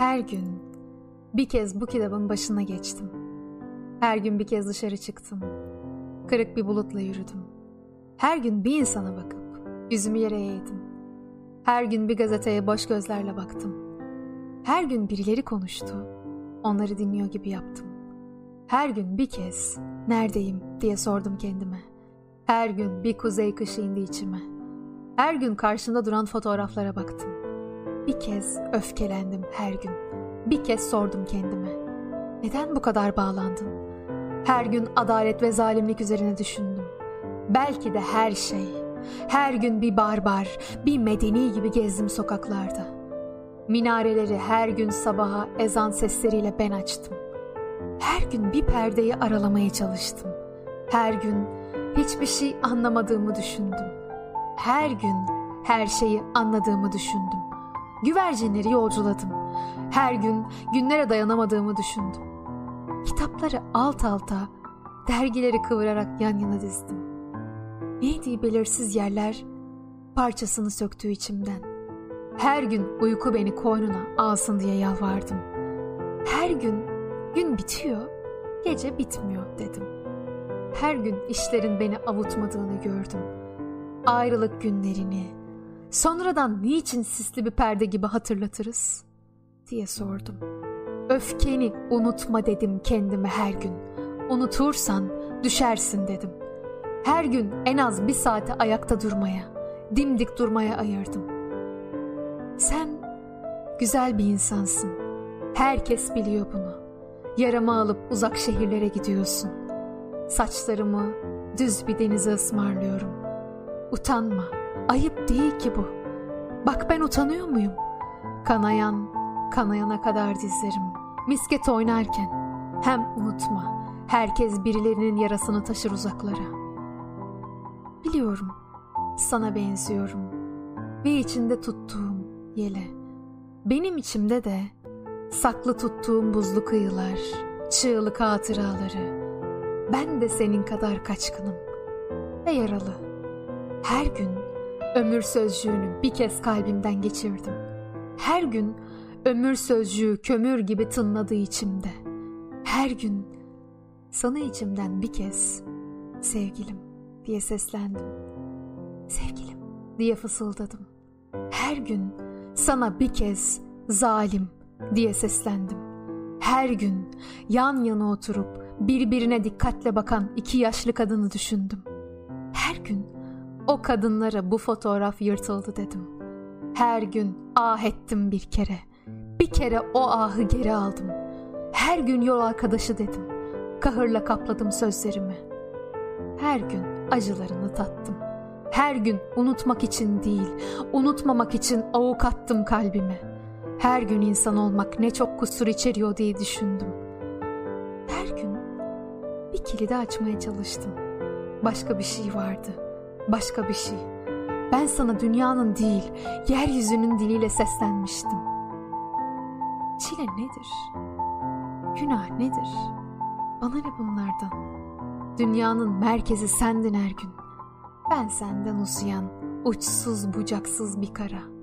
Her gün bir kez bu kitabın başına geçtim. Her gün bir kez dışarı çıktım. Kırık bir bulutla yürüdüm. Her gün bir insana bakıp yüzümü yere eğdim. Her gün bir gazeteye boş gözlerle baktım. Her gün birileri konuştu. Onları dinliyor gibi yaptım. Her gün bir kez neredeyim diye sordum kendime. Her gün bir kuzey kışı indi içime. Her gün karşımda duran fotoğraflara baktım. Bir kez öfkelendim her gün. Bir kez sordum kendime. Neden bu kadar bağlandın? Her gün adalet ve zalimlik üzerine düşündüm. Belki de her şey. Her gün bir barbar, bir medeni gibi gezdim sokaklarda. Minareleri her gün sabaha ezan sesleriyle ben açtım. Her gün bir perdeyi aralamaya çalıştım. Her gün hiçbir şey anlamadığımı düşündüm. Her gün her şeyi anladığımı düşündüm. Güvercinleri yolculadım. Her gün günlere dayanamadığımı düşündüm. Kitapları alt alta, dergileri kıvırarak yan yana dizdim. Neydi belirsiz yerler parçasını söktüğü içimden. Her gün uyku beni koynuna alsın diye yalvardım. Her gün gün bitiyor, gece bitmiyor dedim. Her gün işlerin beni avutmadığını gördüm. Ayrılık günlerini, sonradan niçin sisli bir perde gibi hatırlatırız diye sordum. Öfkeni unutma dedim kendime her gün. Unutursan düşersin dedim. Her gün en az bir saate ayakta durmaya, dimdik durmaya ayırdım. Sen güzel bir insansın. Herkes biliyor bunu. Yaramı alıp uzak şehirlere gidiyorsun. Saçlarımı düz bir denize ısmarlıyorum. Utanma, ayıp değil ki bu. Bak ben utanıyor muyum? Kanayan, kanayana kadar dizlerim. Misket oynarken. Hem unutma, herkes birilerinin yarasını taşır uzaklara. Biliyorum, sana benziyorum. Ve içinde tuttuğum yele. Benim içimde de saklı tuttuğum buzlu kıyılar, çığlık hatıraları. Ben de senin kadar kaçkınım ve yaralı. Her gün ömür sözcüğünü bir kez kalbimden geçirdim. Her gün ömür sözcüğü kömür gibi tınladı içimde. Her gün sana içimden bir kez sevgilim diye seslendim. Sevgilim diye fısıldadım. Her gün sana bir kez zalim diye seslendim. Her gün yan yana oturup birbirine dikkatle bakan iki yaşlı kadını düşündüm. O kadınlara bu fotoğraf yırtıldı dedim. Her gün ah ettim bir kere. Bir kere o ahı geri aldım. Her gün yol arkadaşı dedim. Kahırla kapladım sözlerimi. Her gün acılarını tattım. Her gün unutmak için değil, unutmamak için avukattım kalbime. Her gün insan olmak ne çok kusur içeriyor diye düşündüm. Her gün bir kilidi açmaya çalıştım. Başka bir şey vardı. Başka bir şey. Ben sana dünyanın değil, yeryüzünün diliyle seslenmiştim. Çile nedir? Günah nedir? Bana ne bunlardan? Dünyanın merkezi sendin her gün. Ben senden uzayan, uçsuz bucaksız bir kara.''